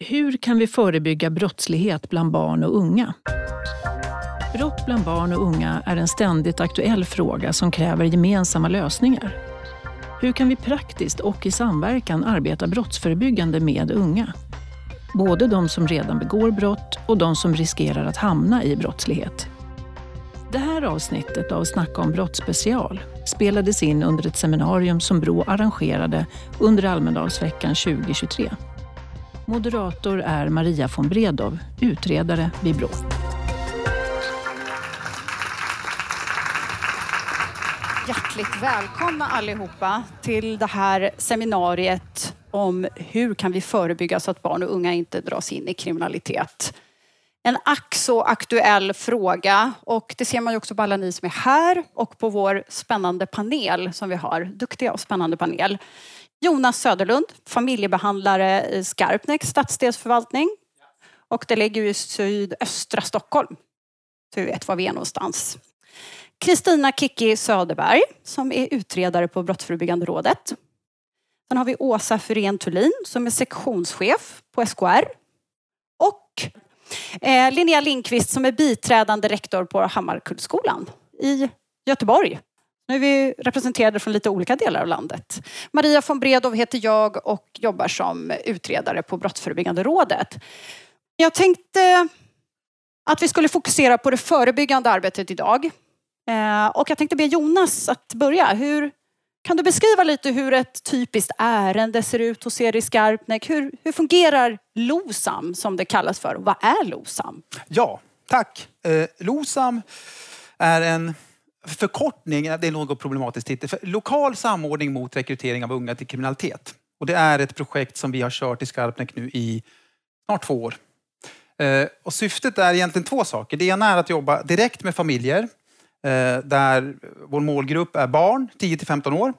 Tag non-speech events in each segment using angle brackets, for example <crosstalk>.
Hur kan vi förebygga brottslighet bland barn och unga? Brott bland barn och unga är en ständigt aktuell fråga som kräver gemensamma lösningar. Hur kan vi praktiskt och i samverkan arbeta brottsförebyggande med unga? Både de som redan begår brott och de som riskerar att hamna i brottslighet. Det här avsnittet av Snacka om brott special spelades in under ett seminarium som Brå arrangerade under Almedalsveckan 2023. Moderator är Maria von Bredow, utredare vid Brå. Hjärtligt välkomna allihopa till det här seminariet om hur kan vi förebygga så att barn och unga inte dras in i kriminalitet. En ack så aktuell fråga och det ser man ju också på alla ni som är här och på vår spännande panel som vi har, duktiga och spännande panel. Jonas Söderlund, familjebehandlare eh, i Skarpnäcks stadsdelsförvaltning. Och det ligger i sydöstra Stockholm. Så vi vet var vi är någonstans. Kristina Kicki Söderberg som är utredare på Brottsförebyggande rådet. Sen har vi Åsa Fyrén Thulin som är sektionschef på SKR. Och eh, Linnea Lindqvist som är biträdande rektor på Hammarkullsskolan i Göteborg. Nu är vi representerade från lite olika delar av landet. Maria von Bredow heter jag och jobbar som utredare på Brottsförebyggande rådet. Jag tänkte att vi skulle fokusera på det förebyggande arbetet idag. Eh, och jag tänkte be Jonas att börja. Hur, kan du beskriva lite hur ett typiskt ärende ser ut hos er i Skarpnäck? Hur, hur fungerar LOSAM som det kallas för? vad är LOSAM? Ja, tack. Eh, LOSAM är en förkortning, det är något problematiskt titel, för lokal samordning mot rekrytering av unga till kriminalitet. Och det är ett projekt som vi har kört i Skarpnäck nu i snart två år. Eh, och syftet är egentligen två saker. Det ena är att jobba direkt med familjer eh, där vår målgrupp är barn 10 till 15 år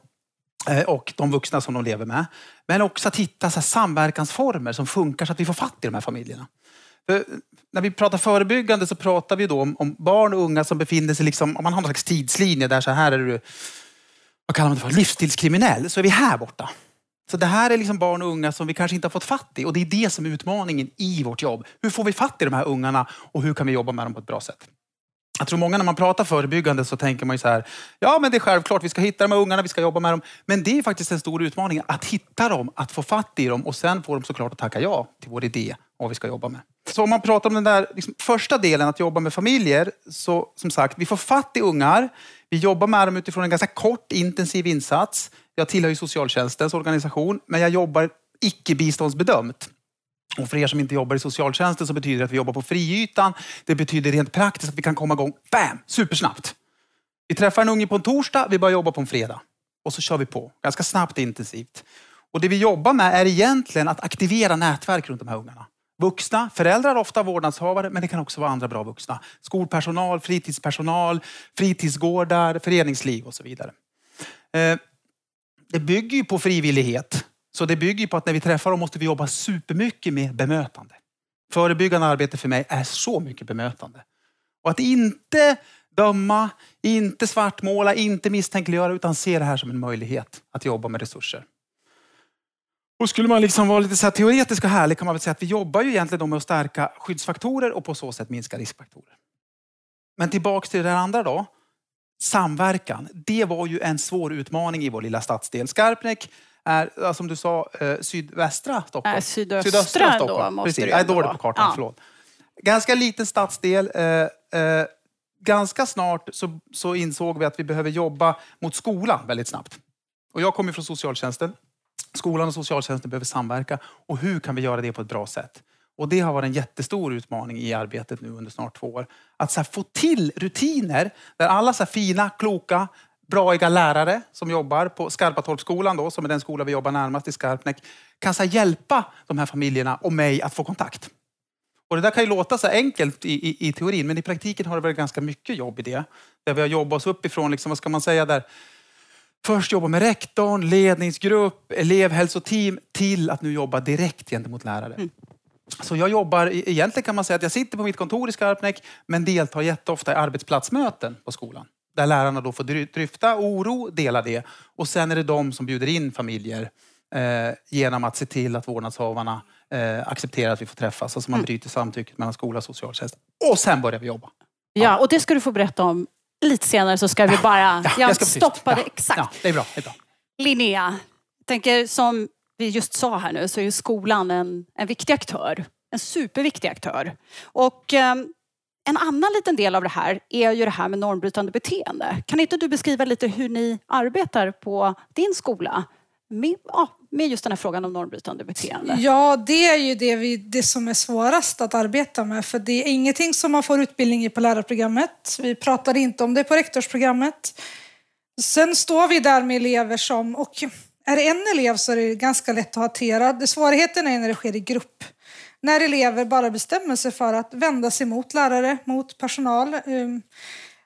eh, och de vuxna som de lever med. Men också att hitta så samverkansformer som funkar så att vi får fatt i de här familjerna. För när vi pratar förebyggande så pratar vi då om, om, barn och unga som befinner sig, liksom, om man har någon slags tidslinje där så här är du, vad kallar man det för, livsstilskriminell, så är vi här borta. Så det här är liksom barn och unga som vi kanske inte har fått fatt i och det är det som är utmaningen i vårt jobb. Hur får vi fatt i de här ungarna och hur kan vi jobba med dem på ett bra sätt? Jag tror många när man pratar förebyggande så tänker man ju så här, ja men det är självklart, vi ska hitta de här ungarna, vi ska jobba med dem. Men det är faktiskt en stor utmaning att hitta dem, att få fatt i dem och sen får de såklart att tacka ja till vår idé och vad vi ska jobba med. Så om man pratar om den där liksom, första delen, att jobba med familjer, så som sagt, vi får fatt i ungar. Vi jobbar med dem utifrån en ganska kort intensiv insats. Jag tillhör ju socialtjänstens organisation, men jag jobbar icke biståndsbedömt. Och för er som inte jobbar i socialtjänsten så betyder det att vi jobbar på friytan. Det betyder rent praktiskt att vi kan komma igång, bam, supersnabbt. Vi träffar en unge på en torsdag, vi börjar jobba på en fredag. Och så kör vi på, ganska snabbt och intensivt. Och det vi jobbar med är egentligen att aktivera nätverk runt de här ungarna. Vuxna, föräldrar ofta vårdnadshavare, men det kan också vara andra bra vuxna. Skolpersonal, fritidspersonal, fritidsgårdar, föreningsliv och så vidare. Eh, det bygger ju på frivillighet. Så det bygger på att när vi träffar dem måste vi jobba supermycket med bemötande. Förebyggande arbete för mig är så mycket bemötande. Och att inte döma, inte svartmåla, inte misstänkliggöra utan se det här som en möjlighet att jobba med resurser. Och skulle man liksom vara lite så här teoretisk och härlig kan man väl säga att vi jobbar ju egentligen med att stärka skyddsfaktorer och på så sätt minska riskfaktorer. Men tillbaks till det andra då. Samverkan. Det var ju en svår utmaning i vår lilla stadsdel. Skarpnäck är, som du sa, eh, sydvästra Stockholm. Äh, sydöstra, sydöstra Stockholm. då måste Precis. Jag är dålig på kartan, ja. förlåt. Ganska liten stadsdel. Eh, eh, ganska snart så, så insåg vi att vi behöver jobba mot skolan väldigt snabbt. Och jag kommer från socialtjänsten. Skolan och socialtjänsten behöver samverka. Och hur kan vi göra det på ett bra sätt? Och det har varit en jättestor utmaning i arbetet nu under snart två år. Att få till rutiner där alla så fina, kloka, braiga lärare som jobbar på Skarpatorpsskolan, då, som är den skola vi jobbar närmast i Skarpnäck, kan så hjälpa de här familjerna och mig att få kontakt. Och det där kan ju låta så enkelt i, i, i teorin, men i praktiken har det varit ganska mycket jobb i det. Där vi har jobbat oss uppifrån, liksom, vad ska man säga där? Först jobba med rektorn, ledningsgrupp, elevhälsoteam till att nu jobba direkt gentemot lärare. Mm. Så jag jobbar, egentligen kan man säga att jag sitter på mitt kontor i Skarpnäck men deltar jätteofta i arbetsplatsmöten på skolan. Där lärarna då får dryfta oro, dela det och sen är det de som bjuder in familjer eh, genom att se till att vårdnadshavarna eh, accepterar att vi får träffas. Alltså man bryter samtycket mellan skola och socialtjänst. Och sen börjar vi jobba. Ja, och det ska du få berätta om lite senare så ska vi bara... Ja, jag stoppade Ja, exakt. Ja, det är bra. Det är bra. Linnea, tänker som vi just sa här nu så är skolan en, en viktig aktör. En superviktig aktör. Och eh, en annan liten del av det här är ju det här med normbrytande beteende. Kan inte du beskriva lite hur ni arbetar på din skola med, ja, med just den här frågan om normbrytande beteende? Ja, det är ju det, vi, det som är svårast att arbeta med. För det är ingenting som man får utbildning i på lärarprogrammet. Vi pratar inte om det på rektorsprogrammet. Sen står vi där med elever som, och är det en elev så är det ganska lätt att hantera. Svårigheten är när det sker i grupp. När elever bara bestämmer sig för att vända sig mot lärare, mot personal. Um,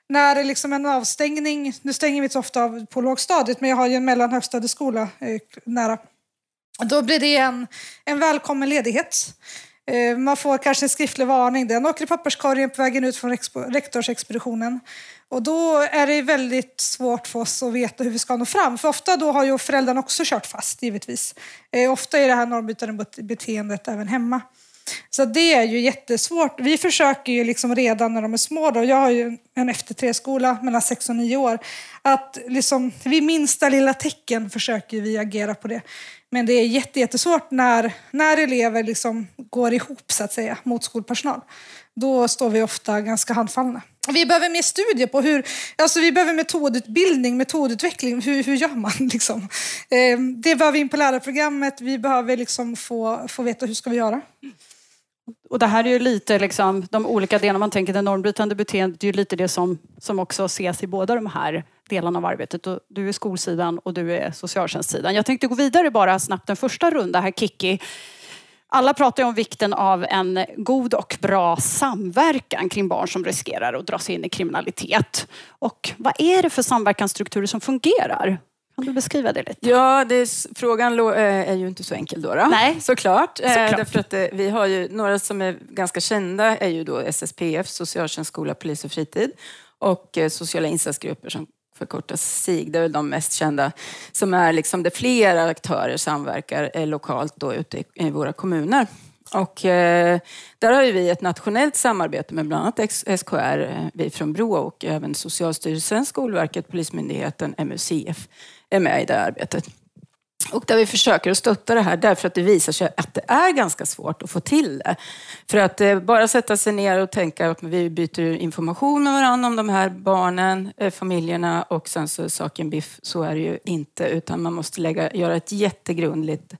när det liksom är liksom en avstängning, nu stänger vi inte så ofta av på lågstadiet, men jag har ju en mellanhögstadieskola eh, nära. Då blir det en, en välkommen ledighet. Eh, man får kanske en skriftlig varning. Den åker i papperskorgen på vägen ut från rektorsexpeditionen. Och då är det väldigt svårt för oss att veta hur vi ska nå fram. För ofta då har ju föräldrarna också kört fast, givetvis. Eh, ofta är det här normbrytande beteendet även hemma. Så det är ju jättesvårt. Vi försöker ju liksom redan när de är små, då, jag har ju en efter tre-skola mellan 6 och 9 år, att liksom vid minsta lilla tecken försöker vi agera på det. Men det är jättesvårt när, när elever liksom går ihop så att säga mot skolpersonal. Då står vi ofta ganska handfallna. Vi behöver mer studier på hur, alltså vi behöver metodutbildning, metodutveckling. Hur, hur gör man <laughs> liksom? Eh, det behöver vi in på lärarprogrammet. Vi behöver liksom få, få veta hur ska vi göra. Och det här är ju lite liksom, de olika delarna, man tänker det normbrytande beteendet, det är ju lite det som, som också ses i båda de här delarna av arbetet. Och du är skolsidan och du är socialtjänstsidan. Jag tänkte gå vidare bara snabbt en första runda här, Kiki. Alla pratar ju om vikten av en god och bra samverkan kring barn som riskerar att dras in i kriminalitet. Och vad är det för samverkansstrukturer som fungerar? Kan du beskriva det lite? Ja, det är, frågan eh, är ju inte så enkel då. då. Nej. Såklart. Eh, Såklart. Därför att eh, vi har ju några som är ganska kända är ju då SSPF, Socialtjänst, skola, polis och fritid. Och sociala insatsgrupper som förkortas SIG. Det är väl de mest kända. Som är liksom där flera aktörer samverkar lokalt då ute i, våra kommuner. Och eh, där har ju vi ett nationellt samarbete med bland annat SKR, vi från Brå och även Socialstyrelsen, Skolverket, Polismyndigheten, MUCF är med i det arbetet. Och där vi försöker att stötta det här därför att det visar sig att det är ganska svårt att få till det. För att eh, bara sätta sig ner och tänka att vi byter information med varandra om de här barnen, eh, familjerna och sen så är saken biff. Så är det ju inte, utan man måste lägga, göra ett jättegrundligt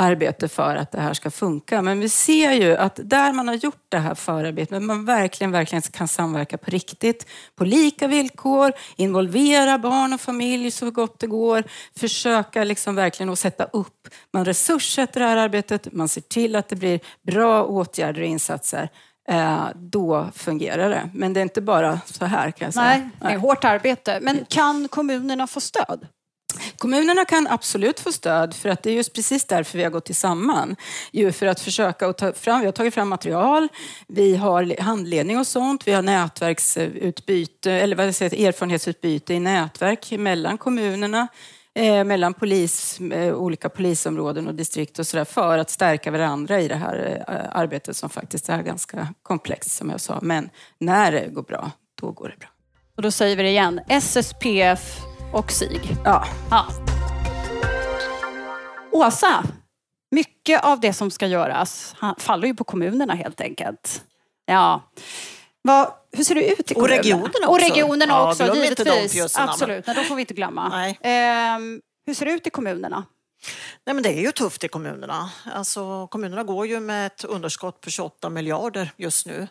arbete för att det här ska funka. Men vi ser ju att där man har gjort det här förarbetet, men man verkligen, verkligen kan samverka på riktigt, på lika villkor, involvera barn och familj så gott det går, försöka liksom verkligen att sätta upp, man resurssätter det här arbetet, man ser till att det blir bra åtgärder och insatser. Eh, då fungerar det. Men det är inte bara så här kan jag säga. Nej, det är hårt arbete. Men kan kommunerna få stöd? Kommunerna kan absolut få stöd för att det är just precis därför vi har gått samman. Ju för att försöka att ta fram, vi har tagit fram material, vi har handledning och sånt, vi har nätverksutbyte, eller vad jag säger, erfarenhetsutbyte i nätverk mellan kommunerna, eh, mellan polis, eh, olika polisområden och distrikt och sådär för att stärka varandra i det här eh, arbetet som faktiskt är ganska komplext som jag sa. Men när det går bra, då går det bra. Och då säger vi det igen. SSPF och SIG. Ja, Ja. Åsa, mycket av det som ska göras faller ju på kommunerna helt enkelt. Ja. Vad, hur ser det ut i Och kommunerna? regionerna Och också. regionerna Ja, också, inte givetvis. de fjösarna. Absolut, nej, de får vi inte glömma. Nej. Ehm, hur ser det ut i kommunerna? Nej, men det är ju tufft i kommunerna. Alltså, kommunerna går ju med ett underskott på 28 miljarder just nu.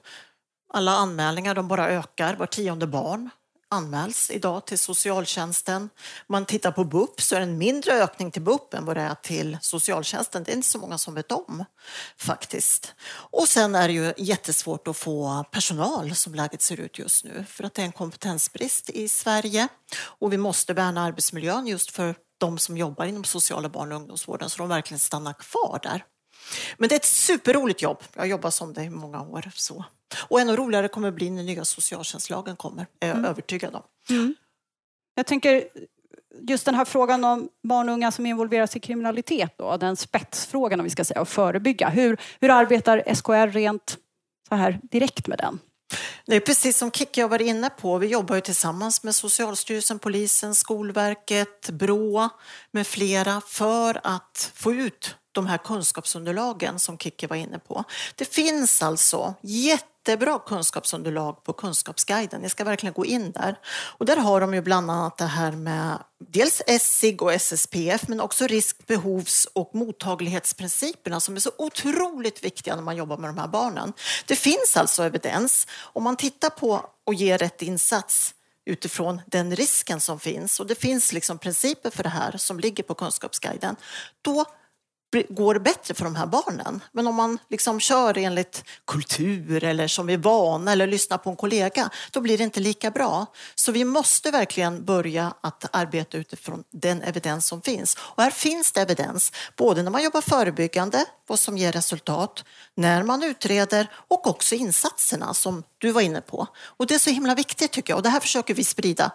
Alla anmälningar de bara ökar. Var tionde barn anmäls idag till socialtjänsten. Om man tittar på BUP så är det en mindre ökning till BUP än vad det är till socialtjänsten. Det är inte så många som vet om faktiskt. Och sen är det ju jättesvårt att få personal som läget ser ut just nu för att det är en kompetensbrist i Sverige och vi måste värna arbetsmiljön just för de som jobbar inom sociala barn och ungdomsvården så de verkligen stannar kvar där. Men det är ett superroligt jobb. Jag har jobbat som det i många år. Så. Och ännu roligare kommer det bli när nya socialtjänstlagen kommer, är jag övertygad om. Jag tänker, just den här frågan om barn och unga som involveras i kriminalitet, då, den spetsfrågan om vi ska säga, och förebygga. Hur, hur arbetar SKR rent så här direkt med den? Det är precis som Kicki har varit inne på. Vi jobbar ju tillsammans med Socialstyrelsen, Polisen, Skolverket, Brå med flera för att få ut de här kunskapsunderlagen som Kicki var inne på. Det finns alltså jättebra kunskapsunderlag på Kunskapsguiden. Ni ska verkligen gå in där. Och där har de ju bland annat det här med dels SIG och SSPF men också risk, behovs och mottaglighetsprinciperna som är så otroligt viktiga när man jobbar med de här barnen. Det finns alltså evidens. Om man tittar på och ger rätt insats utifrån den risken som finns. Och det finns liksom principer för det här som ligger på Kunskapsguiden, då går det bättre för de här barnen. Men om man liksom kör enligt kultur eller som vi är vana eller lyssnar på en kollega, då blir det inte lika bra. Så vi måste verkligen börja att arbeta utifrån den evidens som finns. Och här finns det evidens, både när man jobbar förebyggande, vad som ger resultat, när man utreder och också insatserna som du var inne på. Och det är så himla viktigt tycker jag och det här försöker vi sprida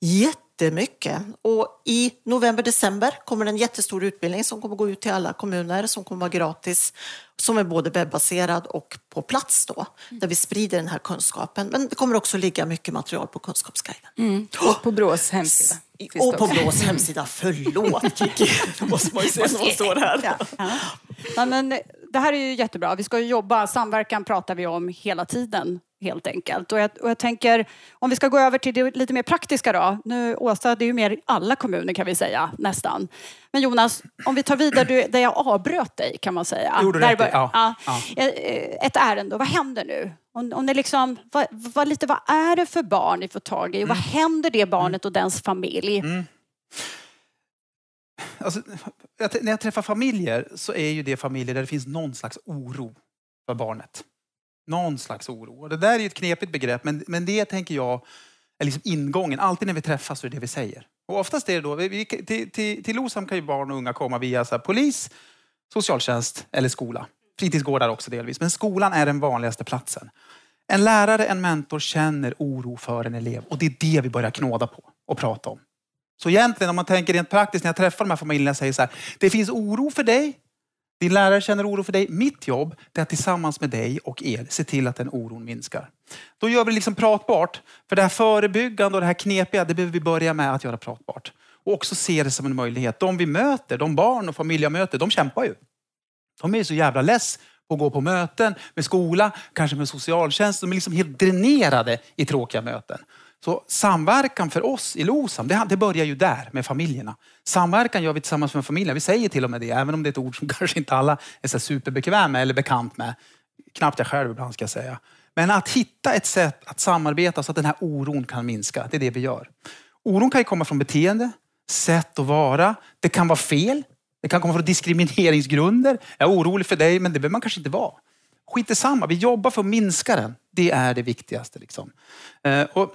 jättemycket. Och i november, december kommer det en jättestor utbildning som kommer gå ut till alla kommuner som kommer vara gratis, som är både webbaserad och på plats då, där vi sprider den här kunskapen. Men det kommer också ligga mycket material på Kunskapsguiden. Mm. Och på Brås hemsida. Och på Brås hemsida, förlåt <laughs> Kiki, det måste man ju säga när man står här. Ja. Ja. men det här är ju jättebra. Vi ska ju jobba, samverkan pratar vi om hela tiden helt enkelt. Och jag, och jag, tänker, om vi ska gå över till det lite mer praktiska då. Nu, Åsa, det är ju mer alla kommuner kan vi säga, nästan. Men Jonas, om vi tar vidare där jag avbröt dig kan man säga. Gjorde där, rätt, ja. ja. ja. Eh, ett ärende, vad händer nu? Om, om det liksom, vad, vad, lite, vad är det för barn ni får tag i? Och vad mm. händer det barnet och dens familj? Mm. Alltså, när jag träffar familjer så är ju det familjer där det finns någon slags oro för barnet. Någon slags oro. Och det där är ju ett knepigt begrepp, men, men det tänker jag är liksom ingången. Alltid när vi träffas så är det det vi säger. Och oftast är det då, vi, till, till, till OSAM kan ju barn och unga komma via så här, polis, socialtjänst eller skola. Fritidsgårdar också delvis, men skolan är den vanligaste platsen. En lärare, en mentor känner oro för en elev och det är det vi börjar knåda på och prata om. Så egentligen om man tänker rent praktiskt när jag träffar de här familjerna säger så här, det finns oro för dig, din lärare känner oro för dig. Mitt jobb är att tillsammans med dig och er se till att den oron minskar. Då gör vi det liksom pratbart. För det här förebyggande och det här knepiga, det behöver vi börja med att göra pratbart. Och också se det som en möjlighet. De vi möter, de barn och familjer möter, de kämpar ju. De är så jävla less på att gå på möten med skola, kanske med socialtjänst. De är liksom helt dränerade i tråkiga möten. Så samverkan för oss i LOSAM, det, det börjar ju där med familjerna. Samverkan gör vi tillsammans med familjen. Vi säger till och med det, även om det är ett ord som <laughs> kanske inte alla är så superbekväma med eller bekant med. Knappt jag själv ibland ska jag säga. Men att hitta ett sätt att samarbeta så att den här oron kan minska, det är det vi gör. Oron kan ju komma från beteende, sätt att vara. Det kan vara fel. Det kan komma från diskrimineringsgrunder. Jag är orolig för dig, men det behöver man kanske inte vara. Skit samma. vi jobbar för att minska den. Det är det viktigaste. Liksom. Eh, och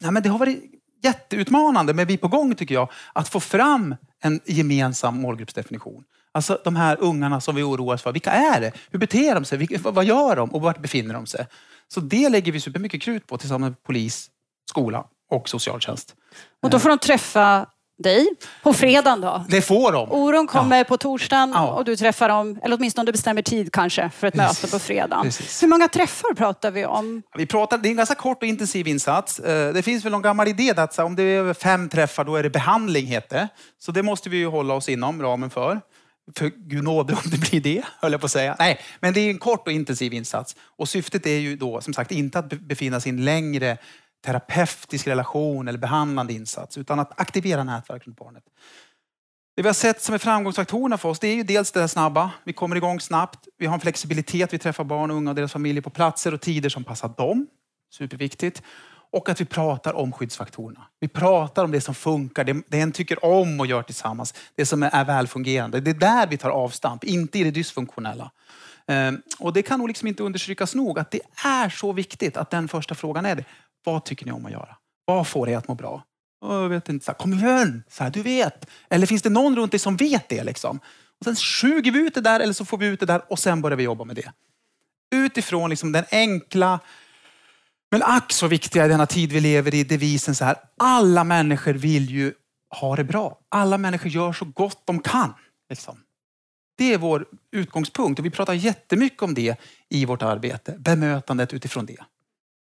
Nej, men det har varit jätteutmanande, men vi är på gång tycker jag, att få fram en gemensam målgruppsdefinition. Alltså de här ungarna som vi oroas för, vilka är det? Hur beter de sig? Vad gör de och vart befinner de sig? Så det lägger vi supermycket krut på tillsammans med polis, skola och socialtjänst. Och då får de träffa dig på fredagen då? Det får de. Oron kommer ja. på torsdagen ja. och du träffar dem, eller åtminstone du bestämmer tid kanske för ett Precis. möte på fredagen. Precis. Hur många träffar pratar vi om? Vi pratar, det är en ganska kort och intensiv insats. Eh, det finns väl någon gammal idé att om det är över fem träffar då är det behandling heter. Så det måste vi ju hålla oss inom ramen för. För gud nåde om det blir det, höll jag på att säga. Nej, men det är en kort och intensiv insats. Och syftet är ju då som sagt inte att befinna sig i en längre terapeutisk relation eller behandlande insats, utan att aktivera nätverk runt barnet. Det vi har sett som är framgångsfaktorerna för oss, det är ju dels det snabba. Vi kommer igång snabbt. Vi har en flexibilitet. Vi träffar barn och unga och deras familjer på platser och tider som passar dem. Superviktigt. Och att vi pratar om skyddsfaktorerna. Vi pratar om det som funkar, det, det en tycker om och gör tillsammans. Det som är välfungerande. Det är där vi tar avstamp, inte i det dysfunktionella. Ehm, och det kan nog liksom inte understrykas nog att det är så viktigt att den första frågan är det. Vad tycker ni om att göra? Vad får er att må bra? Jag vet inte, så här, kom igen, så här, du vet. Eller finns det någon runt dig som vet det? Liksom? Och sen suger vi ut det där eller så får vi ut det där och sen börjar vi jobba med det. Utifrån liksom den enkla, men ack så viktiga i denna tid vi lever i, devisen så här. Alla människor vill ju ha det bra. Alla människor gör så gott de kan. Liksom. Det är vår utgångspunkt och vi pratar jättemycket om det i vårt arbete. Bemötandet utifrån det.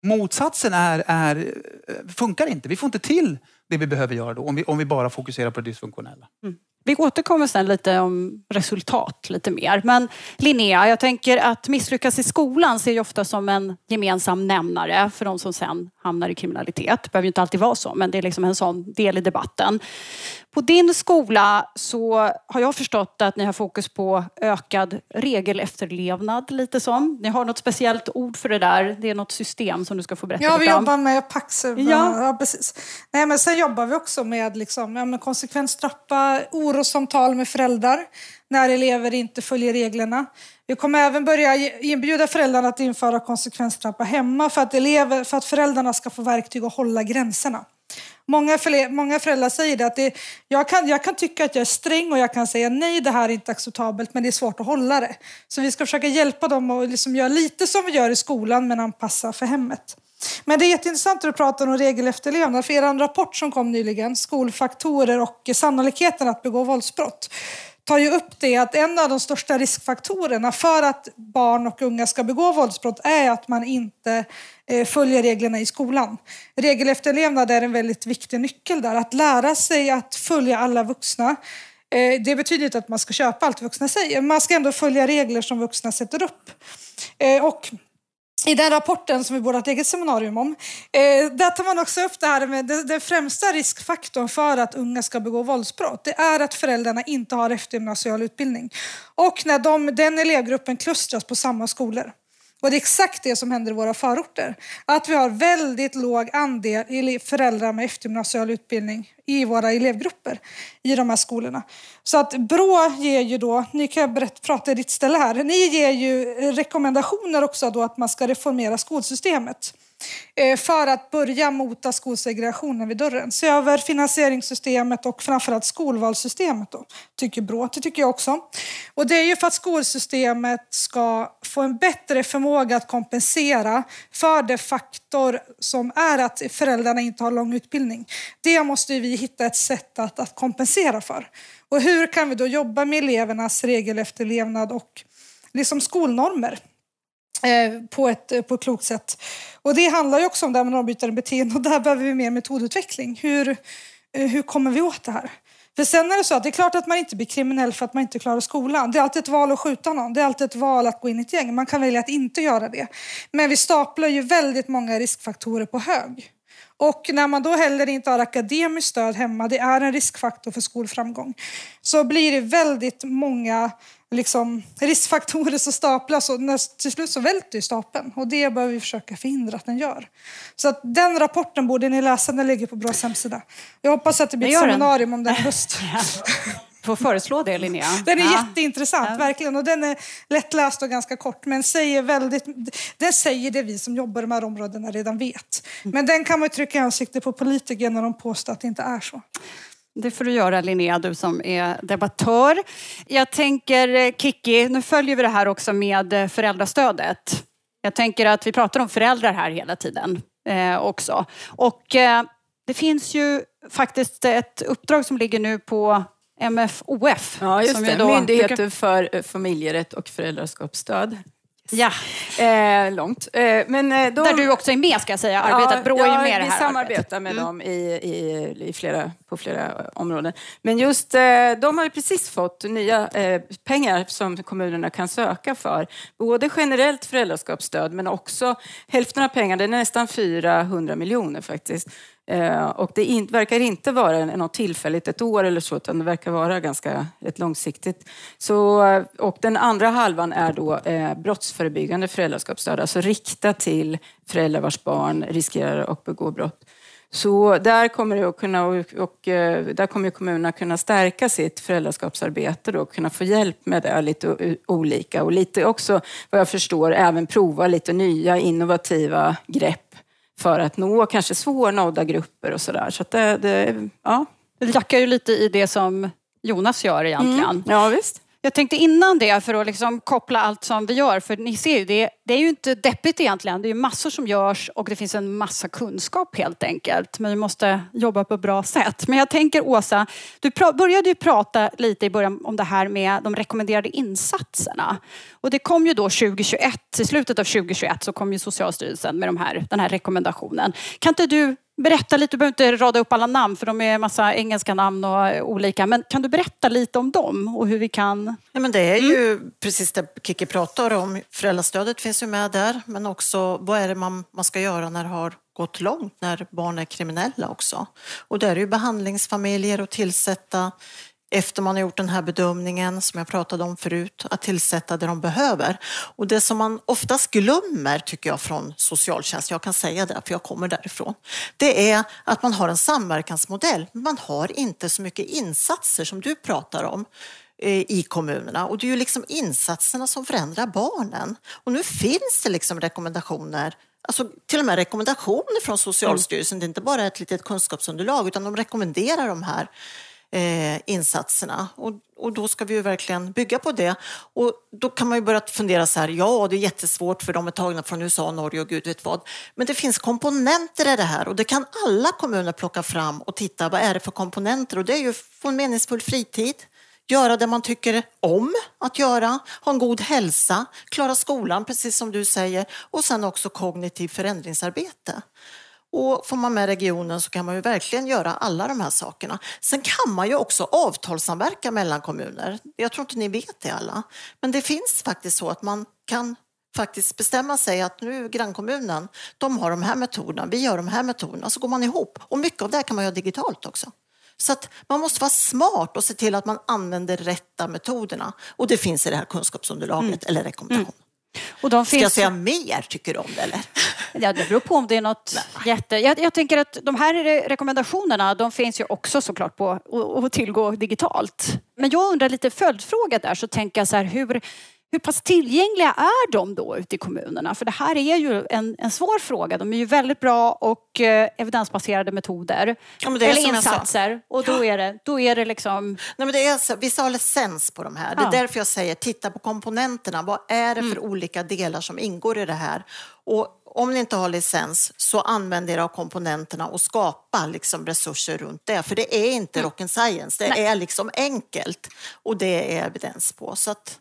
Motsatsen är, är, eh, funkar inte. Vi får inte till det vi behöver göra då om vi, om vi bara fokuserar på det dysfunktionella. Mm. Vi återkommer sen lite om resultat lite mer. Men Linnea, jag tänker att misslyckas i skolan ser jag ofta som en gemensam nämnare för de som sen hamnar i kriminalitet. Det behöver inte alltid vara så, men det är liksom en sån del i debatten. På din skola så har jag förstått att ni har fokus på ökad regelefterlevnad lite som. Ni har något speciellt ord för det där. Det är något system som du ska få berätta Ja, vi lite om. jobbar med Pax. Ja. ja, precis. Nej, men sen jobbar vi också med, liksom, ja, med konsekvenstrappa, orossamtal med föräldrar när elever inte följer reglerna. Vi kommer även börja inbjuda föräldrarna att införa konsekvenstrappa hemma för att, elever, för att föräldrarna ska få verktyg att hålla gränserna. Många, många föräldrar säger det att det, jag, kan, jag kan tycka att jag är sträng och jag kan säga nej, det här är inte acceptabelt, men det är svårt att hålla det. Så vi ska försöka hjälpa dem att liksom göra lite som vi gör i skolan, men anpassa för hemmet. Men det är jätteintressant att du pratar om regelefterlevnad. För er rapport som kom nyligen, Skolfaktorer och sannolikheten att begå våldsbrott, tar ju upp det att en av de största riskfaktorerna för att barn och unga ska begå våldsbrott är att man inte eh, följer reglerna i skolan. Regelefterlevnad är en väldigt viktig nyckel där. Att lära sig att följa alla vuxna. Eh, det betyder inte att man ska köpa allt vuxna säger, man ska ändå följa regler som vuxna sätter upp. Eh, och i den rapporten som vi borde ha ett eget seminarium om, eh, där tar man också upp det här med den, den främsta riskfaktorn för att unga ska begå våldsbrott. Det är att föräldrarna inte har eftergymnasial utbildning. Och när de, den elevgruppen klustras på samma skolor. Och det är exakt det som händer i våra förorter. Att vi har väldigt låg andel föräldrar med eftergymnasial utbildning i våra elevgrupper i de här skolorna. Så att Brå ger ju då, ni kan berätta, prata i ditt ställe här, ni ger ju rekommendationer också då att man ska reformera skolsystemet. Eh, för att börja mota skolsegregationen vid dörren. Se över finansieringssystemet och framförallt skolvalssystemet. Då, tycker Brå. Det tycker jag också. Och det är ju för att skolsystemet ska få en bättre förmåga att kompensera för det faktor som är att föräldrarna inte har lång utbildning. Det måste vi hitta ett sätt att, att kompensera för. Och hur kan vi då jobba med elevernas regelefterlevnad och liksom skolnormer? Eh, på ett, eh, på ett klokt sätt. Och det handlar ju också om det här med normbrytande beteende och där behöver vi mer metodutveckling. Hur, eh, hur kommer vi åt det här? För sen är det så att det är klart att man inte blir kriminell för att man inte klarar skolan. Det är alltid ett val att skjuta någon. Det är alltid ett val att gå in i ett gäng. Man kan välja att inte göra det. Men vi staplar ju väldigt många riskfaktorer på hög. Och när man då heller inte har akademiskt stöd hemma, det är en riskfaktor för skolframgång, så blir det väldigt många liksom, riskfaktorer som staplas och när, till slut så välter stapeln. Och det behöver vi försöka förhindra att den gör. Så att den rapporten borde ni läsa, den ligger på Bras hemsida. Jag hoppas att det blir ett seminarium om den i <laughs> höst. får föreslå det Linnea. <laughs> Den är ja. jätteintressant, ja. verkligen. Och den är lättläst och ganska kort. Men säger väldigt, den säger det vi som jobbar i de här områdena redan vet. Mm. Men den kan man trycka i ansiktet på politiker när de påstår att det inte är så. Det får du göra Linnea, du som är debattör. Jag tänker eh, Kiki, nu följer vi det här också med eh, föräldrastödet. Jag tänker att vi pratar om föräldrar här hela tiden eh, också. Och eh, det finns ju faktiskt ett uppdrag som ligger nu på MFOF. Ja, just det. Myndigheten för familjerätt och föräldraskapsstöd. Ja. Eh, långt. Eh, men eh, då, Där du också är med ska jag säga. Arbetat, ja, Brå är ju med ja, det här Vi samarbetar med mm. dem i, i, i flera, på flera områden. Men just eh, de har ju precis fått nya eh, pengar som kommunerna kan söka för. Både generellt föräldraskapsstöd men också hälften av pengarna, det är nästan 400 miljoner faktiskt, Eh, Eh, och det in, verkar inte vara något tillfälligt, ett år eller så, utan det verkar vara ganska ett långsiktigt. Så, eh, och den andra halvan är då eh, brottsförebyggande föräldraskapsstöd, alltså riktat till föräldrar vars barn riskerar att begå brott. Så där kommer, det att kunna, och, och, eh, där kommer kommunerna kunna stärka sitt föräldraskapsarbete och kunna få hjälp med det lite olika och lite också, vad jag förstår, även prova lite nya innovativa grepp för att nå kanske svårnådda grupper och sådär. Så, det, det, ja. det jackar ju lite i det som Jonas gör egentligen. Mm. Ja, visst. Jag tänkte innan det, för att liksom koppla allt som vi gör, för ni ser ju, det, det är ju inte deppigt egentligen. Det är massor som görs och det finns en massa kunskap helt enkelt. Men vi måste jobba på ett bra sätt. Men jag tänker Åsa, du började ju prata lite i början om det här med de rekommenderade insatserna. Och det kom ju då 2021, i slutet av 2021 så kom ju Socialstyrelsen med de här, den här rekommendationen. Kan inte du berätta lite, du behöver inte rada upp alla namn för de är massa engelska namn och olika. Men kan du berätta lite om dem och hur vi kan... Ja, men det är ju mm. precis det Kiki pratar om. Föräldrastödet finns ju med där, men också vad är det man, man ska göra när det har gått långt, när barn är kriminella också. Och där är ju behandlingsfamiljer och tillsätta efter man har gjort den här bedömningen som jag pratade om förut, att tillsätta det de behöver. Och det som man oftast glömmer, tycker jag, från socialtjänst, jag kan säga det för jag kommer därifrån, det är att man har en samverkansmodell, men man har inte så mycket insatser som du pratar om eh, i kommunerna och det är ju liksom insatserna som förändrar barnen. Och nu finns det liksom rekommendationer Alltså till och med rekommendationer från Socialstyrelsen, det är inte bara ett litet kunskapsunderlag utan de rekommenderar de här eh, insatserna. Och, och då ska vi ju verkligen bygga på det. Och då kan man ju börja fundera så här, ja det är jättesvårt för de är tagna från USA, Norge och gud vet vad. Men det finns komponenter i det här och det kan alla kommuner plocka fram och titta, vad är det för komponenter? Och det är ju få en meningsfull fritid, göra det man tycker om att göra, ha en god hälsa, klara skolan precis som du säger och sen också kognitiv förändringsarbete. Och får man med regionen så kan man ju verkligen göra alla de här sakerna. Sen kan man ju också avtalssamverka mellan kommuner. Jag tror inte ni vet det alla. Men det finns faktiskt så att man kan faktiskt bestämma sig att nu grannkommunen, de har de här metoderna, vi har de här metoderna, så går man ihop. Och mycket av det kan man göra digitalt också. Så att man måste vara smart och se till att man använder rätta metoderna. Och det finns i det här kunskapsunderlaget mm. eller rekommendationen. Och de Ska jag säga mer, tycker du om det eller? Ja, det beror på om det är något Nej. jätte... Jag, jag, tänker att de här rekommendationerna, de finns ju också såklart på att tillgå digitalt. Men jag undrar lite följdfråga där, så tänker jag så här, hur, hur pass tillgängliga är de då ute i kommunerna? För det här är ju en, en svår fråga. De är ju väldigt bra och eh, evidensbaserade metoder. Ja, eller insatser. Och då är det, då är det liksom... Nej, men det är så, vissa har licens på de här. Det är ja. därför jag säger titta på komponenterna. Vad är det för mm. olika delar som ingår i det här? Och om ni inte har licens så använd er av komponenterna och skapa liksom resurser runt det. För det är inte mm. rock science, det Nej. är liksom enkelt och det är evidens på. Så att,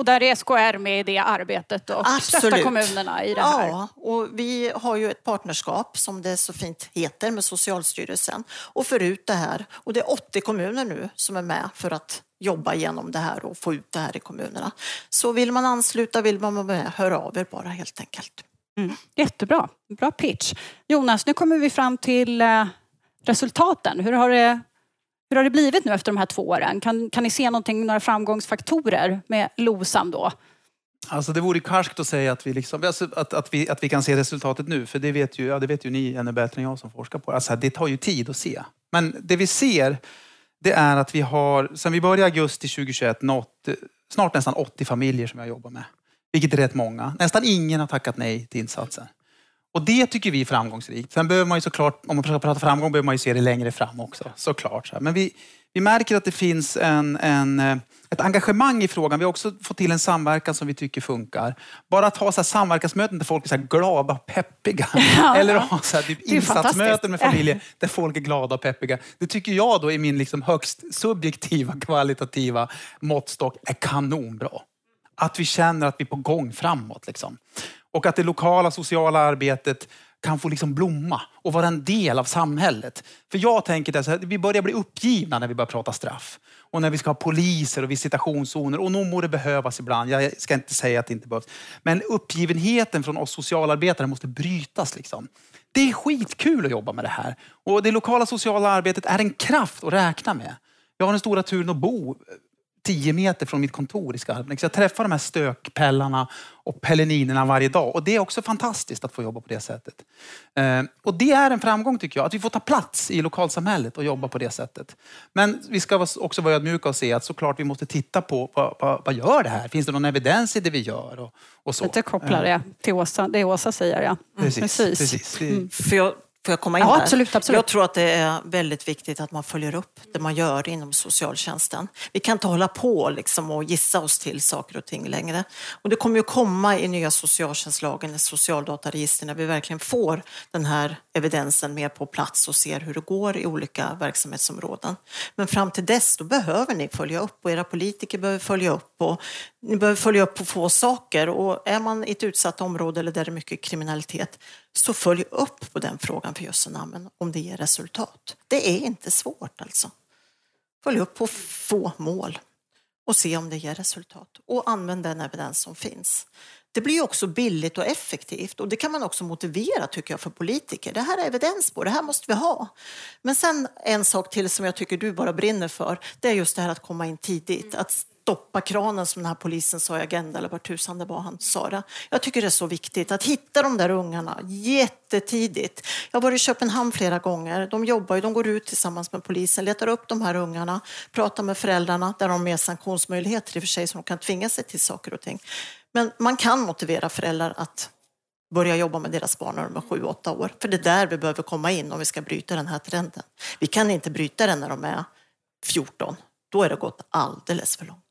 och där är SKR med i det arbetet och Absolut. stöttar kommunerna i det här. Ja, och vi har ju ett partnerskap som det så fint heter med Socialstyrelsen och för ut det här. Och det är 80 kommuner nu som är med för att jobba igenom det här och få ut det här i kommunerna. Så vill man ansluta, vill man vara med, hör av er bara helt enkelt. Mm. Jättebra, bra pitch. Jonas, nu kommer vi fram till eh, resultaten. Hur har det hur har det blivit nu efter de här två åren? Kan, kan ni se någonting, några framgångsfaktorer med LOSAM då? Alltså det vore karskt att säga att vi, liksom, alltså att, att, vi, att vi kan se resultatet nu, för det vet ju, ja, det vet ju ni ännu bättre än jag som forskar på det. Alltså det tar ju tid att se. Men det vi ser, det är att vi har, sen vi började i augusti 2021, nått snart nästan 80 familjer som jag jobbar med. Vilket är rätt många. Nästan ingen har tackat nej till insatsen. Och det tycker vi är framgångsrikt. Sen behöver man ju såklart, om man ska prata framgång, behöver man ju se det längre fram också. Såklart. Men vi, vi märker att det finns en, en, eh, ett engagemang i frågan. Vi har också fått till en samverkan som vi tycker funkar. Bara att ha så här samverkansmöten där folk är så glada och peppiga. <laughs> Ja. Eller att ha så här typ insatsmöten med familjer <laughs> där folk är glada och peppiga. Det tycker jag då är min liksom högst subjektiva <laughs> kvalitativa måttstock är kanonbra. Att vi känner att vi är på gång framåt. Liksom. Och att det lokala sociala arbetet kan få liksom blomma och vara en del av samhället. För jag tänker att vi börjar bli uppgivna när vi börjar prata straff. Och när vi ska ha poliser och visitationszoner. Och nog må det behövas ibland. Jag ska inte säga att det inte behövs. Men uppgivenheten från oss socialarbetare måste brytas. Liksom. Det är skitkul att jobba med det här. Och det lokala sociala arbetet är en kraft att räkna med. Jag har den stora turen att bo tio meter från mitt kontor i Skarpnäck. Så jag träffar de här stökpellarna och pelleninerna varje dag. Och det är också fantastiskt att få jobba på det sättet. Eh, och det är en framgång tycker jag, att vi får ta plats i lokalsamhället och jobba på det sättet. Men vi ska också vara ödmjuka och se att såklart vi måste titta på vad, vad, vad gör det här? Finns det någon evidens i det vi gör? Och, och så. Lite kopplar det till Åsa, det Åsa säger. Ja. Mm. Precis. precis. precis. Mm. För jag Får jag komma in Ja, där? absolut, absolut. Jag tror att det är väldigt viktigt att man följer upp det man gör inom socialtjänsten. Vi kan inte hålla på liksom och gissa oss till saker och ting längre. Och det kommer ju komma i nya socialtjänstlagen, socialdataregister, när vi verkligen får den här evidensen mer på plats och ser hur det går i olika verksamhetsområden. Men fram till dess, då behöver ni följa upp och era politiker behöver följa upp och ni behöver följa upp på få saker. Och är man i ett utsatt område eller där det är mycket kriminalitet, så följ upp på den frågan för jösse namn om det ger resultat. Det är inte svårt alltså. Följ upp på få mål och se om det ger resultat. Och använd den evidens som finns. Det blir ju också billigt och effektivt och det kan man också motivera tycker jag för politiker. Det här är evidens på, det här måste vi ha. Men sen en sak till som jag tycker du bara brinner för, det är just det här att komma in tidigt. Att stoppa kranen som den här polisen sa i Agenda eller vart tusan det var han sa det. Jag tycker det är så viktigt att hitta de där ungarna jättetidigt. Jag har varit i Köpenhamn flera gånger. De jobbar ju, de går ut tillsammans med polisen, letar upp de här ungarna, pratar med föräldrarna där de har mer sanktionsmöjligheter i och för sig så de kan tvinga sig till saker och ting. Men man kan motivera föräldrar att börja jobba med deras barn när de är sju, åtta år. För det är där vi behöver komma in om vi ska bryta den här trenden. Vi kan inte bryta den när de är 14. Då är det gått alldeles för långt.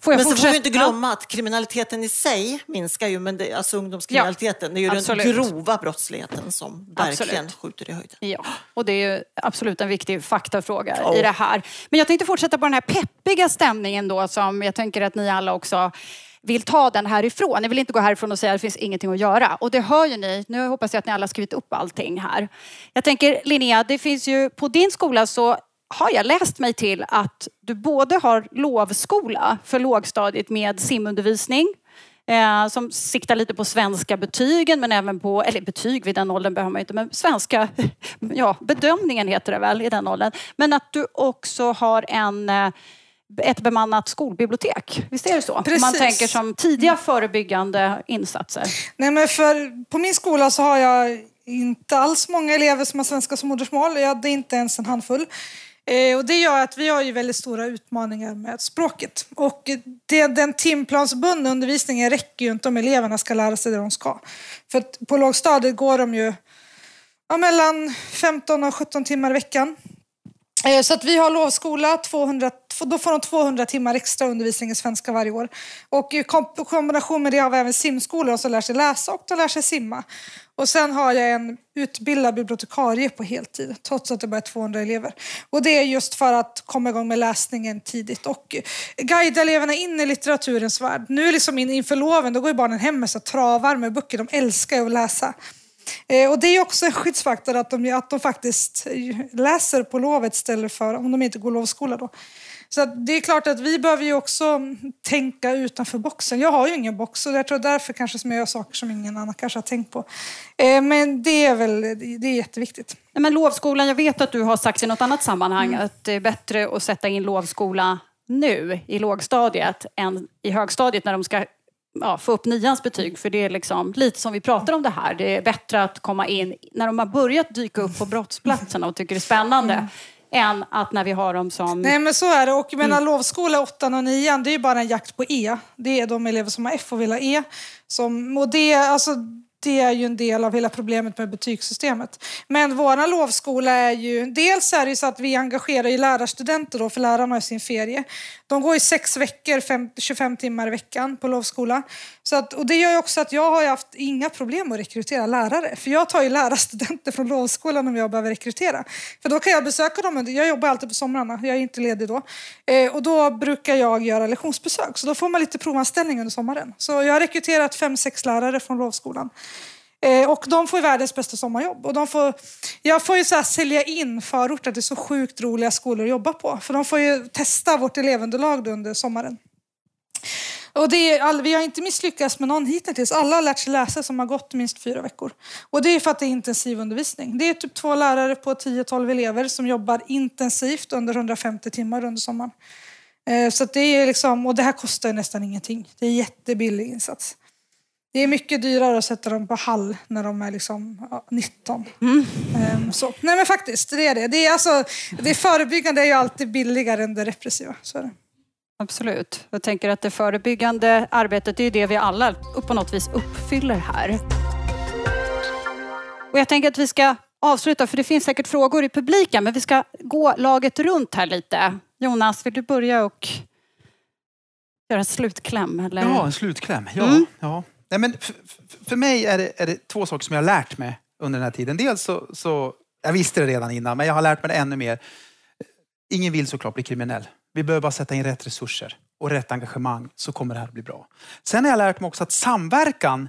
Får jag Men så får fortsätta? vi inte glömma att kriminaliteten i sig minskar ju, men det, alltså ungdomskriminaliteten, det är ju absolut. den grova brottsligheten som verkligen Absolut. skjuter i höjden. Ja, och det är ju absolut en viktig faktafråga Ja. i det här. Men jag tänkte fortsätta på den här peppiga stämningen då som jag tänker att ni alla också vill ta den härifrån. Ni vill inte gå härifrån och säga att det finns ingenting att göra. Och det hör ju ni. Nu hoppas jag att ni alla har skrivit upp allting här. Jag tänker Linnea, det finns ju på din skola så har jag läst mig till att du både har lovskola för lågstadiet med simundervisning eh, som siktar lite på svenska betygen men även på, eller betyg vid den åldern behöver man inte, men svenska, <laughs> ja bedömningen heter det väl i den åldern. Men att du också har en eh, ett bemannat skolbibliotek. Visst är det så? Om Man Precis. tänker som tidiga förebyggande insatser. Nej, men för på min skola så har jag inte alls många elever som har svenska som modersmål. Jag hade inte ens en handfull. Eh, och det gör att vi har ju väldigt stora utmaningar med språket. Och det, den timplansbundna undervisningen räcker ju inte om eleverna ska lära sig det de ska. För på lågstadiet går de ju ja, mellan 15 och 17 timmar i veckan. Eh, så att vi har lovskola, 200, då får de 200 timmar extra undervisning i svenska varje år. Och i kombination med det har vi även simskolor som lär sig läsa och de lär sig simma. Och sen har jag en utbildad bibliotekarie på heltid, trots att det bara är 200 elever. Och det är just för att komma igång med läsningen tidigt och guida eleverna in i litteraturens värld. Nu liksom in, inför loven, då går ju barnen hem med så travar med böcker, de älskar ju att läsa. Eh, och det är också en skyddsfaktor att de, att de faktiskt läser på lovet istället för om de inte går lovskola då. Så det är klart att vi behöver ju också tänka utanför boxen. Jag har ju ingen box och jag tror därför kanske som jag gör saker som ingen annan kanske har tänkt på. Eh, men det är väl det är jätteviktigt. Nej, Men lovskolan, jag vet att du har sagt i något annat sammanhang att det är bättre att sätta in lovskola nu i lågstadiet än i högstadiet när de ska ja, få upp nians betyg. För det är liksom lite som vi pratar om det här. Det är bättre att komma in när de har börjat dyka upp på brottsplatserna och tycker det är spännande. Än att när vi har dem som... Nej men så är det. Och jag menar, lovskola 8 och 9 det är ju bara en jakt på E. Det är de elever som har F och vill ha E. Som, och det, alltså, det är ju en del av hela problemet med betygssystemet. Men vår lovskola är ju... Dels är det ju så att vi engagerar ju lärarstudenter då, för lärarna har sin ferie. De går i sex veckor, fem, 25 timmar i veckan på lovskola. Så att, och det gör ju också att jag har ju haft inga problem att rekrytera lärare. För jag tar ju lärarstudenter från lovskolan om jag behöver rekrytera. För då kan jag besöka dem. Jag jobbar alltid på somrarna, jag är inte ledig då. Eh, och då brukar jag göra lektionsbesök. Så då får man lite provanställning under sommaren. Så jag har rekryterat fem, sex lärare från lovskolan. Eh, och de får ju världens bästa sommarjobb. Och de får, jag får ju så här sälja in förorten till så sjukt roliga skolor att jobba på. För de får ju testa vårt elevunderlag under sommaren. Och det är all, vi har inte misslyckats med någon hittills. Alla har lärt sig läsa som har gått minst fyra veckor. Och det är för att det är intensivundervisning. Det är typ två lärare på 10-12 elever som jobbar intensivt under 150 timmar under sommaren. Eh, så det är liksom, och det här kostar nästan ingenting. Det är en jättebillig insats. Det är mycket dyrare att sätta dem på hall när de är liksom, ja, 19. Ehm, så. Nej men faktiskt, det är det. Det, är alltså, det förebyggande är ju alltid billigare än det repressiva. Så är det. Absolut. Jag tänker att det förebyggande arbetet, är det vi alla på något vis uppfyller här. Och jag tänker att vi ska avsluta, för det finns säkert frågor i publiken, men vi ska gå laget runt här lite. Jonas, vill du börja och göra en slutkläm? Eller? Ja, en slutkläm. Ja, Mm. ja. Nej, men för, för mig är det, är det två saker som jag har lärt mig under den här tiden. Dels så, så, jag visste det redan innan, men jag har lärt mig det ännu mer. Ingen vill såklart bli kriminell. Vi behöver bara sätta in rätt resurser och rätt engagemang så kommer det här att bli bra. Sen har jag lärt mig också att samverkan,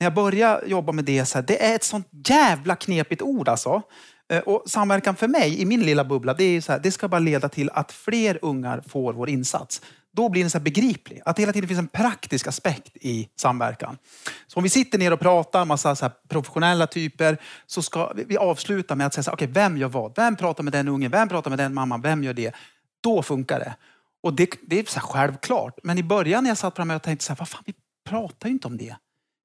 när jag började jobba med det, så här, det är ett sånt jävla knepigt ord alltså. Eh, och samverkan för mig, i min lilla bubbla, det är så här, det ska bara leda till att fler ungar får vår insats. Då blir den så här begriplig. Att det hela tiden finns en praktisk aspekt i samverkan. Så om vi sitter ner och pratar, massa så här professionella typer, så ska vi- vi avsluta med att säga så här, okay, vem gör vad? Vem pratar med den ungen? Vem pratar med den mamman? Vem gör det? Då funkar det. Och det, det är så här självklart. Men i början när jag satt på det här mötet tänkte jag så här, vad fan, vi pratar ju inte om det.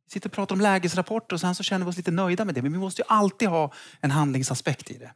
Vi sitter och pratar om lägesrapporter och sen så känner vi oss lite nöjda med det. Men vi måste ju alltid ha en handlingsaspekt i det.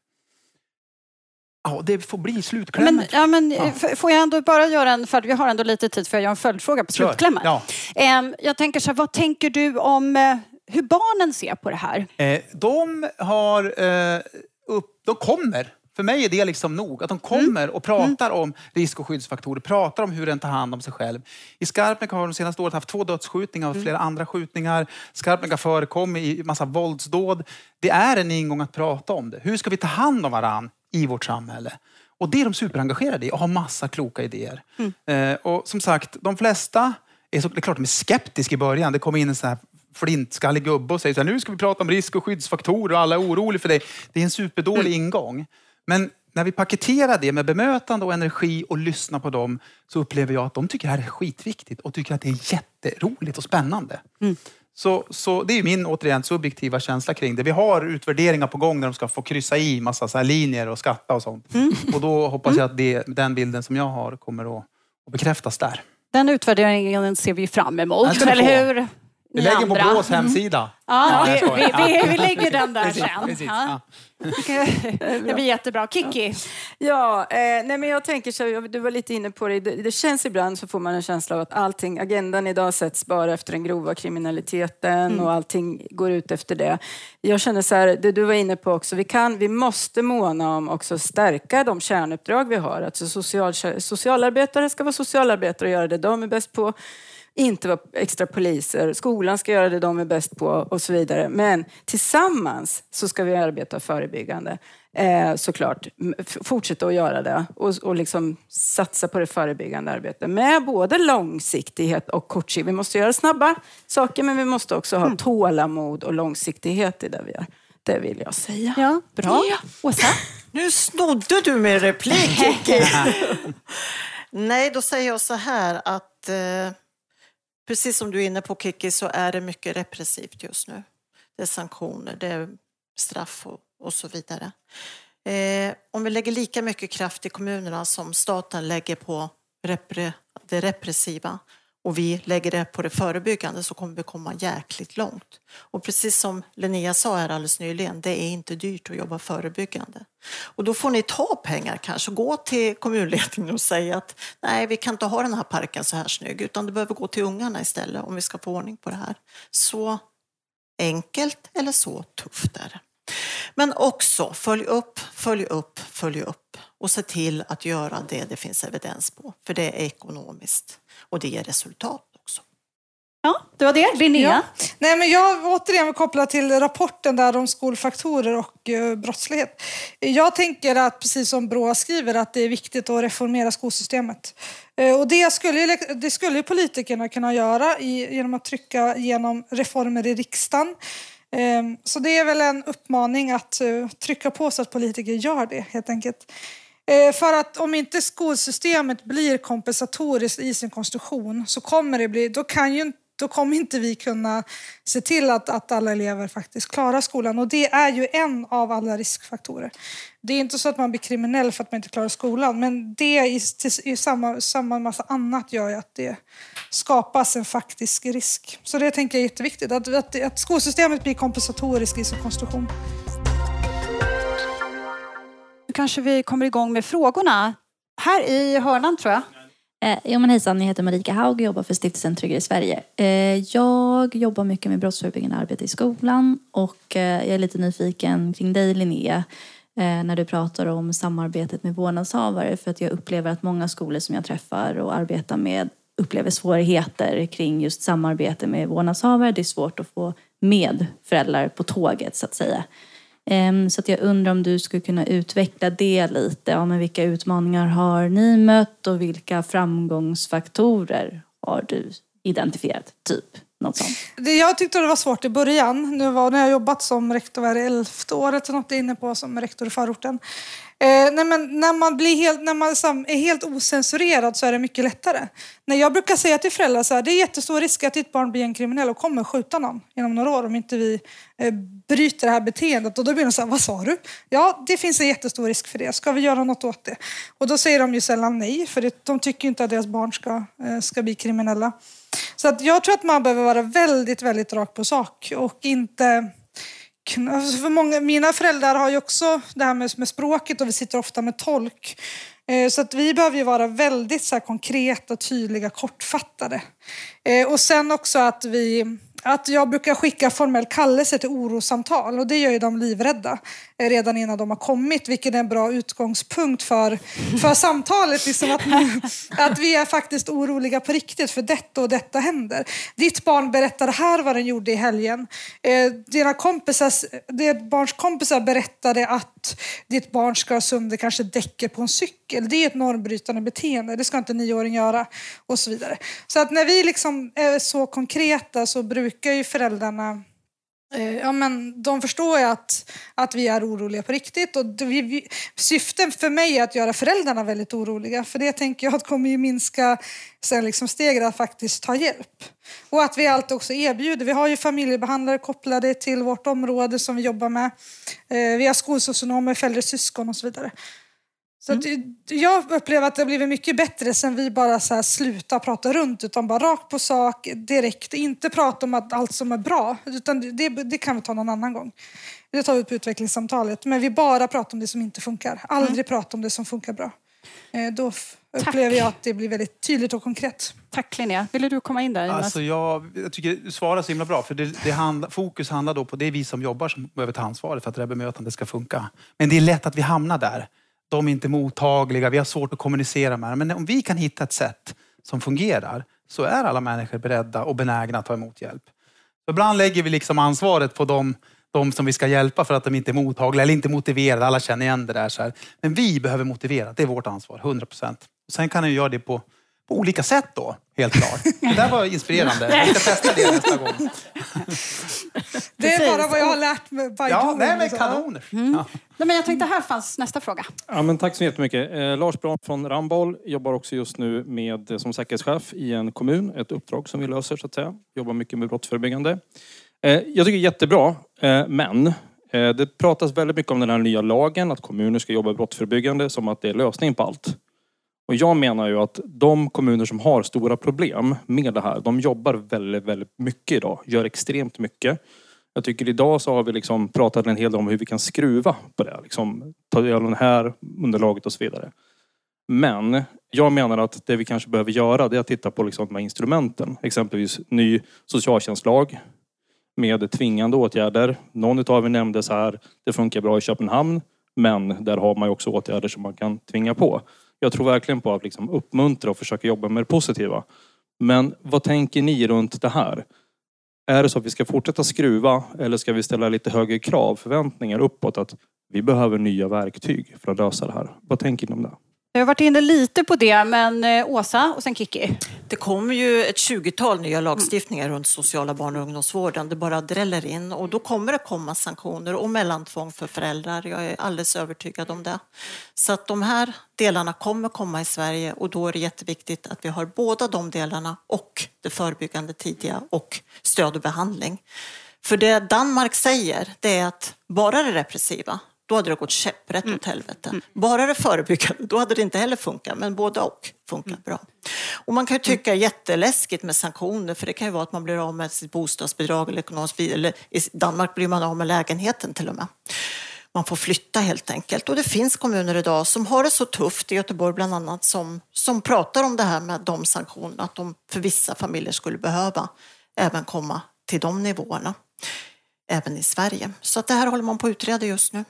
Ja, det får bli slutklämmen. Men, ja, men, Ja. Får jag ändå bara göra en, för vi har ändå lite tid, för jag gör en följdfråga på slutklämmen. Ja. Ehm, Jag tänker så här, vad tänker du om eh, hur barnen ser på det här? Eh, de har eh, upp, de kommer. För mig är det liksom nog. Att de kommer och pratar om risk och skyddsfaktorer, pratar om hur en tar hand om sig själv. I Skarpnäck har de senaste året haft två dödsskjutningar och flera andra skjutningar. Skarpnäck har förekommit i massa våldsdåd. Det är en ingång att prata om det. Hur ska vi ta hand om varann i vårt samhälle? Och det är de superengagerade i och har massa kloka idéer. Eh, och som sagt, de flesta är så, det är klart de är skeptiska i början. Det kommer in en sån här flintskallig gubbe och säger så här, nu ska vi prata om risk och skyddsfaktorer och alla är oroliga för det. Det är en superdålig ingång. Men när vi paketerar det med bemötande och energi och lyssnar på dem så upplever jag att de tycker det här är skitviktigt och tycker att det är jätteroligt och spännande. Så, så det är min återigen subjektiva känsla kring det. Vi har utvärderingar på gång där de ska få kryssa i massa så linjer och skatta och sånt. Och då hoppas jag att det, den bilden som jag har kommer att, att bekräftas där. Den utvärderingen ser vi fram emot, eller hur? Vi lägger på andra. Brås hemsida. Ja, jag vi, vi, vi, vi lägger den där Precis, sen. precis, Ja. ja. Det blir jättebra. Kiki? Ja, eh, nej men jag tänker så, du var lite inne på det. det, det känns ibland så får man en känsla av att allting, agendan idag sätts bara efter den grova kriminaliteten och allting går ut efter det. Jag känner så här, det du var inne på också, vi, kan, vi måste måna om också stärka de kärnuppdrag vi har. Alltså social, socialarbetare ska vara socialarbetare och göra det de är bäst på inte vara extra poliser. Skolan ska göra det de är bäst på och så vidare. Men tillsammans så ska vi arbeta förebyggande. Eh, såklart. Fortsätta att göra det och, och liksom satsa på det förebyggande arbetet med både långsiktighet och kortsiktighet. Vi måste göra snabba saker men vi måste också ha tålamod och långsiktighet i det vi gör. Det vill jag säga. Ja, bra. Ja. Åsa? Nu snodde du min replik. <laughs> Nej, då säger jag så här att eh, precis som du är inne på, Kiki, så är det mycket repressivt just nu. Det är sanktioner, det är straff och, och så vidare. Eh, om vi lägger lika mycket kraft i kommunerna som staten lägger på repre, det repressiva och vi lägger det på det förebyggande så kommer vi komma jäkligt långt. Och precis som Linnea sa här alldeles nyligen, det är inte dyrt att jobba förebyggande. Och då får ni ta pengar kanske, gå till kommunledningen och säga att nej, vi kan inte ha den här parken så här snygg, utan det behöver gå till ungarna istället om vi ska få ordning på det här. Så enkelt eller så tufft är det. Men också följ upp, följ upp, följ upp och se till att göra det det finns evidens på. För det är ekonomiskt och det ger resultat också. Ja, det var det. Linnea? Ja. Nej, men jag återigen vill koppla till rapporten där om skolfaktorer och eh, brottslighet. Jag tänker att, precis som Brå skriver, att det är viktigt att reformera skolsystemet. Eh, och det skulle, det skulle politikerna kunna göra i, genom att trycka igenom reformer i riksdagen. Ehm, så det är väl en uppmaning att eh, trycka på så att politiker gör det, helt enkelt. Eh, för att om inte skolsystemet blir kompensatoriskt i sin konstruktion så kommer det bli, då kan ju inte då kommer inte vi kunna se till att, att alla elever faktiskt klarar skolan. Och det är ju en av alla riskfaktorer. Det är inte så att man blir kriminell för att man inte klarar skolan, men det i, i samma, samma massa annat gör ju att det skapas en faktisk risk. Så det tänker jag är jätteviktigt, att, att, att skolsystemet blir kompensatoriskt i sin konstruktion. Nu kanske vi kommer igång med frågorna. Här i hörnan tror jag. Eh, jo men hejsan, jag heter Marika Haug och jobbar för Stiftelsen Tryggare Sverige. Eh, jag jobbar mycket med brottsförebyggande arbete i skolan och eh, jag är lite nyfiken kring dig Linnea Eh, när du pratar om samarbetet med vårdnadshavare för att jag upplever att många skolor som jag träffar och arbetar med upplever svårigheter kring just samarbete med vårdnadshavare. Det är svårt att få med föräldrar på tåget så att säga. Ehm, så att jag undrar om du skulle kunna utveckla det lite. Ja, men vilka utmaningar har ni mött och vilka framgångsfaktorer har du identifierat? Typ något sånt. Det jag tyckte det var svårt i början, nu var när jag jobbat som rektor, var det elfte året eller något jag är inne på som rektor i förorten. Eh, nej men när man, blir helt, när man liksom är helt osensurerad så är det mycket lättare. När jag brukar säga till föräldrar så här, det är jättestor risk att ditt barn blir en kriminell och kommer skjuta någon inom några år om inte vi eh, bryter det här beteendet. Och då blir de så här, vad sa du? Ja, det finns en jättestor risk för det. Ska vi göra något åt det? Och då säger de ju sällan nej, för det, de tycker inte att deras barn ska, eh, ska bli kriminella. Så att jag tror att man behöver vara väldigt, väldigt rak på sak och inte alltså för många, mina föräldrar har ju också det här med, med språket och vi sitter ofta med tolk. Eh, så att vi behöver ju vara väldigt så konkreta, tydliga, kortfattade. Eh, och sen också att vi att jag brukar skicka formell kallelse till orosamtal och det gör ju de livrädda Eh, redan innan de har kommit, vilket är en bra utgångspunkt för, för samtalet. Liksom att, <laughs> att vi är faktiskt oroliga på riktigt för detta och detta händer. Ditt barn berättade här vad den gjorde i helgen. Eh, dina kompisars, ditt barns kompisar berättade att ditt barn ska sönder kanske däcket på en cykel. Det är ett normbrytande beteende, det ska inte en nioåring göra och så vidare. Så att när vi liksom är så konkreta så brukar ju föräldrarna Eh, ja, men de förstår ju att, att vi är oroliga på riktigt. Och vi, vi, syftet för mig är att göra föräldrarna väldigt oroliga. För det tänker jag att <laughs> kommer ju minska sen liksom steget att faktiskt ta hjälp. Och att vi alltid också erbjuder. Vi har ju familjebehandlare kopplade till vårt område som vi jobbar med. Eh, vi har skolsocionomer för syskon och så vidare. Så mm. jag upplever att det har blivit mycket bättre sen vi bara så här slutar prata runt utan bara rakt på sak, direkt. Inte prata om att allt som är bra, utan det, det kan vi ta någon annan gång. Det tar vi på utvecklingssamtalet. Men vi bara pratar om det som inte funkar. Aldrig mm. prata om det som funkar bra. Eh, då upplever Tack. jag att det blir väldigt tydligt och konkret. Tack Linnea. Ville du komma in där? Alltså jag, jag tycker du svarar så himla bra. För det, det handla, fokus handlar då på det är vi som jobbar som behöver ta ansvaret för att det här bemötandet ska funka. Men det är lätt att vi hamnar där de är inte mottagliga, vi har svårt att kommunicera med dem. Men om vi kan hitta ett sätt som fungerar så är alla människor beredda och benägna att ta emot hjälp. Ibland lägger vi liksom ansvaret på dem, de som vi ska hjälpa för att de inte är mottagliga eller inte motiverade. Alla känner igen det där. Så här. Men vi behöver motivera, det är vårt ansvar, 100 procent. Sen kan vi göra det på på olika sätt då, helt klart. Det där var inspirerande. Jag ska testa det nästa gång. <laughs> Det är bara vad jag har lärt mig by Ja, nej, men kanoner. Mm. Ja. Nej, men jag tänkte här fanns nästa fråga. Ja, men tack så jättemycket. Eh, Lars Brahn från Ramboll jobbar också just nu med, eh, som säkerhetschef i en kommun. Ett uppdrag som vi löser så att säga. Jobbar mycket med brottsförebyggande. Eh, jag tycker det är jättebra, eh, men eh, det pratas väldigt mycket om den här nya lagen, att kommuner ska jobba brottsförebyggande som att det är lösningen på allt. Och jag menar ju att de kommuner som har stora problem med det här, de jobbar väldigt, väldigt mycket idag. Gör extremt mycket. Jag tycker idag så har vi liksom pratat en hel del om hur vi kan skruva på det. Liksom, ta del av det här underlaget och så vidare. Men jag menar att det vi kanske behöver göra det är att titta på liksom de här instrumenten. Exempelvis ny socialtjänstlag med tvingande åtgärder. Någon av er nämnde så här, det funkar bra i Köpenhamn. Men där har man ju också åtgärder som man kan tvinga på. Jag tror verkligen på att liksom uppmuntra och försöka jobba med det positiva. Men vad tänker ni runt det här? Är det så att vi ska fortsätta skruva eller ska vi ställa lite högre krav, förväntningar uppåt att vi behöver nya verktyg för att lösa det här? Vad tänker ni om det? Jag har varit inne lite på det, men eh, Åsa och sen Kiki. Det kommer ju ett 20-tal nya lagstiftningar runt sociala barn och ungdomsvården. Det bara dräller in och då kommer det komma sanktioner och mellantvång för föräldrar. Jag är alldeles övertygad om det. Så att de här delarna kommer komma i Sverige och då är det jätteviktigt att vi har båda de delarna och det förebyggande tidiga och stöd och behandling. För det Danmark säger, det är att bara det repressiva, då hade det gått käpprätt mm. åt helvete. Mm. Bara det förebyggande, då hade det inte heller funkat, men både och funkar mm. bra. Och man kan ju tycka mm. jätteläskigt med sanktioner, för det kan ju vara att man blir av med sitt bostadsbidrag eller ekonomiskt eller i Danmark blir man av med lägenheten till och med. man får flytta helt enkelt. Och det finns kommuner idag som har det så tufft, i Göteborg bland annat, som, som pratar om det här med de sanktionerna, att de för vissa familjer skulle behöva även komma till de nivåerna, även i Sverige. Så att det här håller man på att utreda just nu,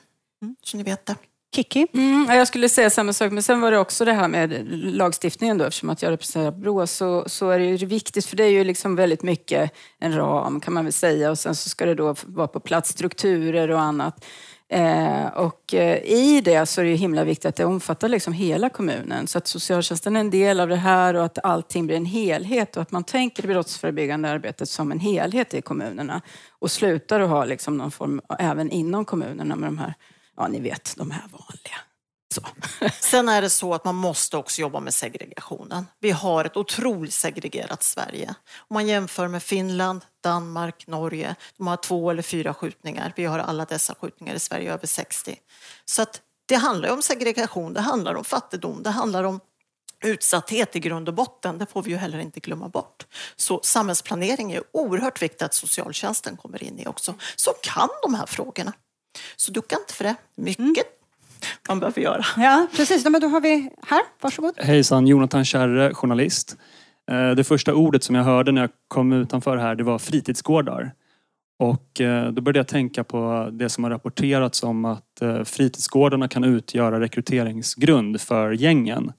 mm, så ni vet det. Kiki? Mm, jag skulle säga samma sak, men sen var det också det här med lagstiftningen då, eftersom att jag representerar Brå, så, så är det ju viktigt, för det är ju liksom väldigt mycket en ram kan man väl säga, och sen så ska det då vara på plats strukturer och annat. Eh, och eh, i det så är det ju himla viktigt att det omfattar liksom hela kommunen, så att socialtjänsten är en del av det här och att allting blir en helhet och att man tänker det brottsförebyggande arbetet som en helhet i kommunerna och slutar att ha liksom någon form, även inom kommunerna med de här ja ni vet, de här vanliga. Så. <laughs> Sen är det så att man måste också jobba med segregationen. Vi har ett otroligt segregerat Sverige. Om man jämför med Finland, Danmark, Norge, de har två eller fyra skjutningar. Vi har alla dessa skjutningar i Sverige, över 60. Så att det handlar om segregation, det handlar om fattigdom, det handlar om utsatthet i grund och botten, det får vi ju heller inte glömma bort. Så samhällsplanering är oerhört viktigt att socialtjänsten kommer in i också, som kan de här frågorna. Så ducka inte för det. Mycket mm. man behöver göra. Ja, precis. Men då har vi här. Varsågod. Hejsan, Jonathan Kärre, journalist. Eh, det första ordet som jag hörde när jag kom utanför här, det var fritidsgårdar. Och eh, då började jag tänka på det som har rapporterats om att eh, fritidsgårdarna kan utgöra rekryteringsgrund för gängen.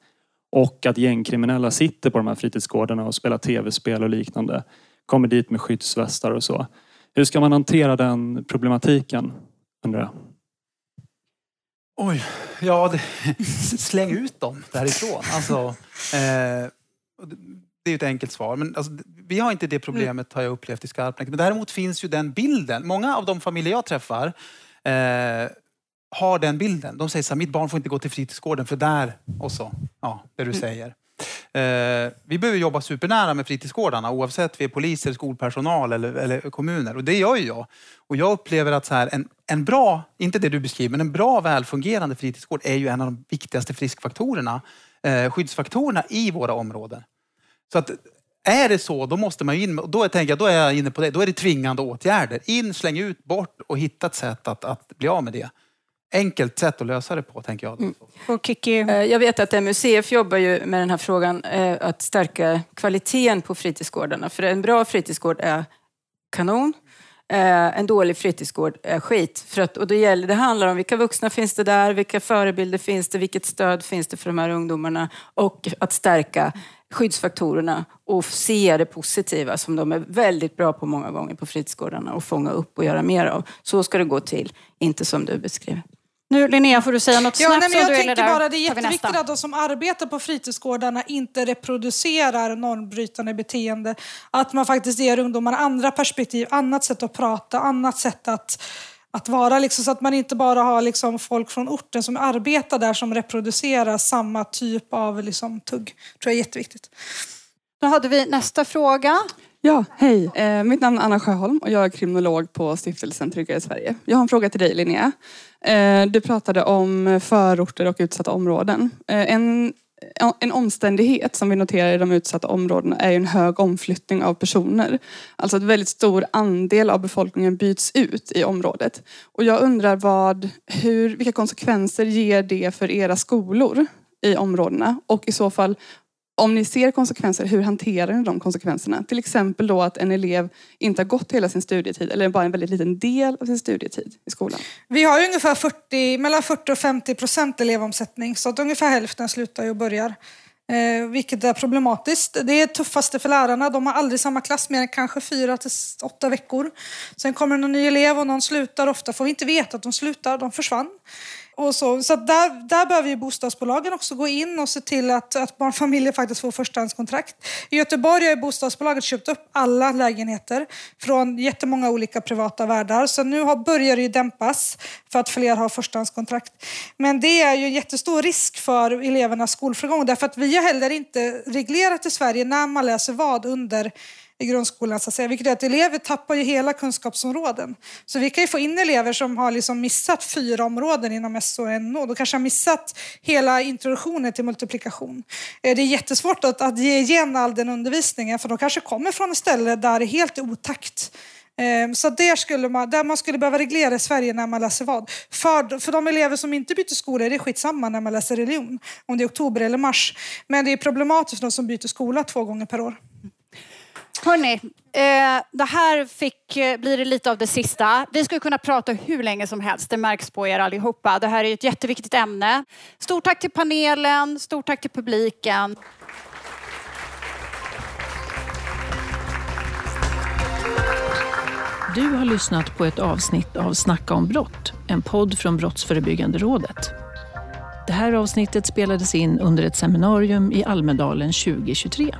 Och att gängkriminella sitter på de här fritidsgårdarna och spelar tv-spel och liknande. Kommer dit med skyddsvästar och så. Hur ska man hantera den problematiken? Undrar jag. Oj, ja, det, <laughs> släng ut dem därifrån. Alltså, eh, det är ett enkelt svar. Men alltså, vi har inte det problemet har jag upplevt i Skarpnäck. Men däremot finns ju den bilden. Många av de familjer jag träffar eh, har den bilden. De säger så här, mitt barn får inte gå till fritidsgården för där, och så, ja, det du mm. säger. Eh, vi behöver jobba supernära med fritidsgårdarna oavsett vi är poliser, skolpersonal eller, eller kommuner. Och det gör ju jag. Och jag upplever att så här, en, en bra, inte det du beskriver, men en bra välfungerande fritidsgård är ju en av de viktigaste friskfaktorerna, eh, skyddsfaktorerna i våra områden. Så att är det så, då måste man ju in, då, tänker jag, då är jag inne på det, då är det tvingande åtgärder. In, släng ut, bort och hitta ett sätt att, att bli av med det enkelt sätt att lösa det på, tänker jag. Mm. Och Kiki? Eh, jag vet att MUCF jobbar ju med den här frågan, eh, att stärka kvaliteten på fritidsgårdarna. För en bra fritidsgård är kanon. Eh, en dålig fritidsgård är skit. För att, och det, gäller, det handlar om vilka vuxna finns det där, vilka förebilder finns det, vilket stöd finns det för de här ungdomarna och att stärka skyddsfaktorerna och se det positiva som de är väldigt bra på många gånger på fritidsgårdarna och fånga upp och göra mer av. Så ska det gå till, inte som du beskriver. Nu Linnea får du säga något ja, snabbt. Nej, men jag tänker bara det är jätteviktigt att de som arbetar på fritidsgårdarna inte reproducerar normbrytande beteende. Att man faktiskt ger ungdomar andra perspektiv, annat sätt att prata, annat sätt att, att vara. Liksom, så att man inte bara har liksom, folk från orten som arbetar där som reproducerar samma typ av liksom, tugg. Det tror jag är jätteviktigt. Då hade vi nästa fråga. Ja, hej. Eh, mitt namn är Anna Sjöholm och jag är kriminolog på stiftelsen Tryggare Sverige. Jag har en fråga till dig Linnea. Eh, du pratade om förorter och utsatta områden. Eh, en, en omständighet som vi noterar i de utsatta områdena är en hög omflyttning av personer. Alltså att väldigt stor andel av befolkningen byts ut i området. Och jag undrar vad, hur, vilka konsekvenser ger det för era skolor i områdena? Och i så fall om ni ser konsekvenser, hur hanterar ni de konsekvenserna? Till exempel då att en elev inte har gått hela sin studietid eller bara en väldigt liten del av sin studietid i skolan. Vi har ju ungefär 40, mellan 40 och 50 procent elevomsättning så att ungefär hälften slutar och börjar. Eh, vilket är problematiskt. Det är tuffaste för lärarna. De har aldrig samma klass mer än kanske fyra till åtta veckor. Sen kommer någon ny elev och någon slutar. Ofta får vi inte veta att de slutar, de försvann. Och så så där, där behöver ju bostadsbolagen också gå in och se till att, att barnfamiljer faktiskt får förstahandskontrakt. I Göteborg har bostadsbolaget köpt upp alla lägenheter från jättemånga olika privata värdar. Så nu har, börjar det ju dämpas för att fler har förstahandskontrakt. Men det är ju en jättestor risk för elevernas skolförgång därför att vi har heller inte reglerat i Sverige när man läser vad under i grundskolan, så att säga, vilket är att elever tappar ju hela kunskapsområden. Så vi kan ju få in elever som har liksom missat fyra områden inom SO och NO. De kanske har missat hela introduktionen till multiplikation. Eh, det är jättesvårt att, att ge igen all den undervisningen för de kanske kommer från ett ställe där det är helt otakt ehm, Så där, skulle man, där man skulle behöva reglera i Sverige när man läser vad. För, för de elever som inte byter skola är det skitsamma när man läser religion, om det är oktober eller mars. Men det är problematiskt för de som byter skola två gånger per år. Hörni, eh, det här fick, eh, blir det lite av det sista. Vi skulle kunna prata hur länge som helst, det märks på er allihopa. Det här är ett jätteviktigt ämne. Stort tack till panelen, stort tack till publiken. Du har lyssnat på ett avsnitt av Snacka om brott, en podd från Brottsförebyggande rådet. Det här avsnittet spelades in under ett seminarium i Almedalen 2023.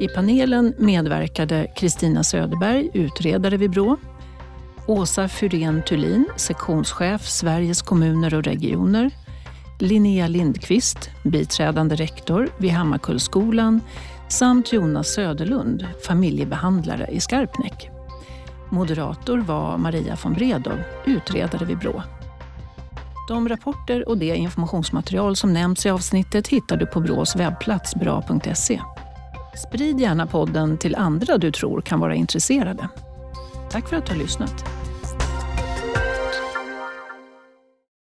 I panelen medverkade Kristina Söderberg, utredare vid Brå, Åsa Fyrén Thulin, sektionschef Sveriges kommuner och regioner, Linnea Lindqvist, biträdande rektor vid Hammarkullsskolan samt Jonas Söderlund, familjebehandlare i Skarpnäck. Moderator var Maria von Bredow, utredare vid Brå. De rapporter och det informationsmaterial som nämnts i avsnittet hittar du på Brås webbplats bra.se. Sprid gärna podden till andra du tror kan vara intresserade. Tack för att du har lyssnat.